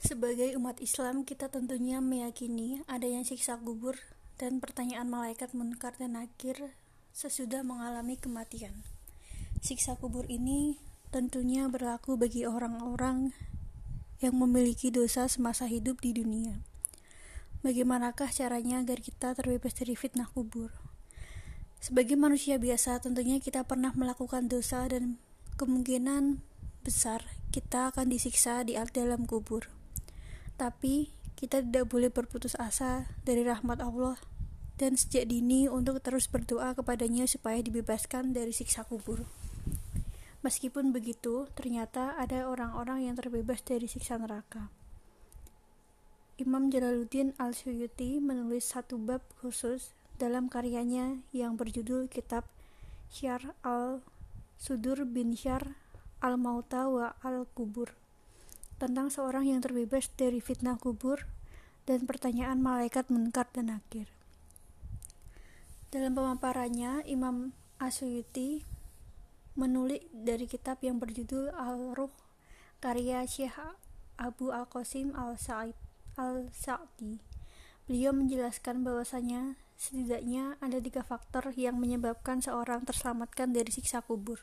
Sebagai umat Islam, kita tentunya meyakini adanya siksa kubur dan pertanyaan malaikat munkar dan nakir sesudah mengalami kematian. Siksa kubur ini tentunya berlaku bagi orang-orang yang memiliki dosa semasa hidup di dunia. Bagaimanakah caranya agar kita terbebas dari fitnah kubur? Sebagai manusia biasa, tentunya kita pernah melakukan dosa dan kemungkinan besar kita akan disiksa di dalam kubur. Tapi kita tidak boleh berputus asa dari rahmat Allah dan sejak dini untuk terus berdoa kepadanya supaya dibebaskan dari siksa kubur. Meskipun begitu, ternyata ada orang-orang yang terbebas dari siksa neraka. Imam Jalaluddin Al-Suyuti menulis satu bab khusus dalam karyanya yang berjudul Kitab Syar al-Sudur bin Syar al-Mauta wa al-Kubur tentang seorang yang terbebas dari fitnah kubur dan pertanyaan malaikat munkar dan nakir. Dalam pemaparannya, Imam Asyuti menulis dari kitab yang berjudul Al-Ruh karya Syekh Abu Al-Qasim Al-Sa'id Al-Sa'di. Beliau menjelaskan bahwasanya setidaknya ada tiga faktor yang menyebabkan seorang terselamatkan dari siksa kubur.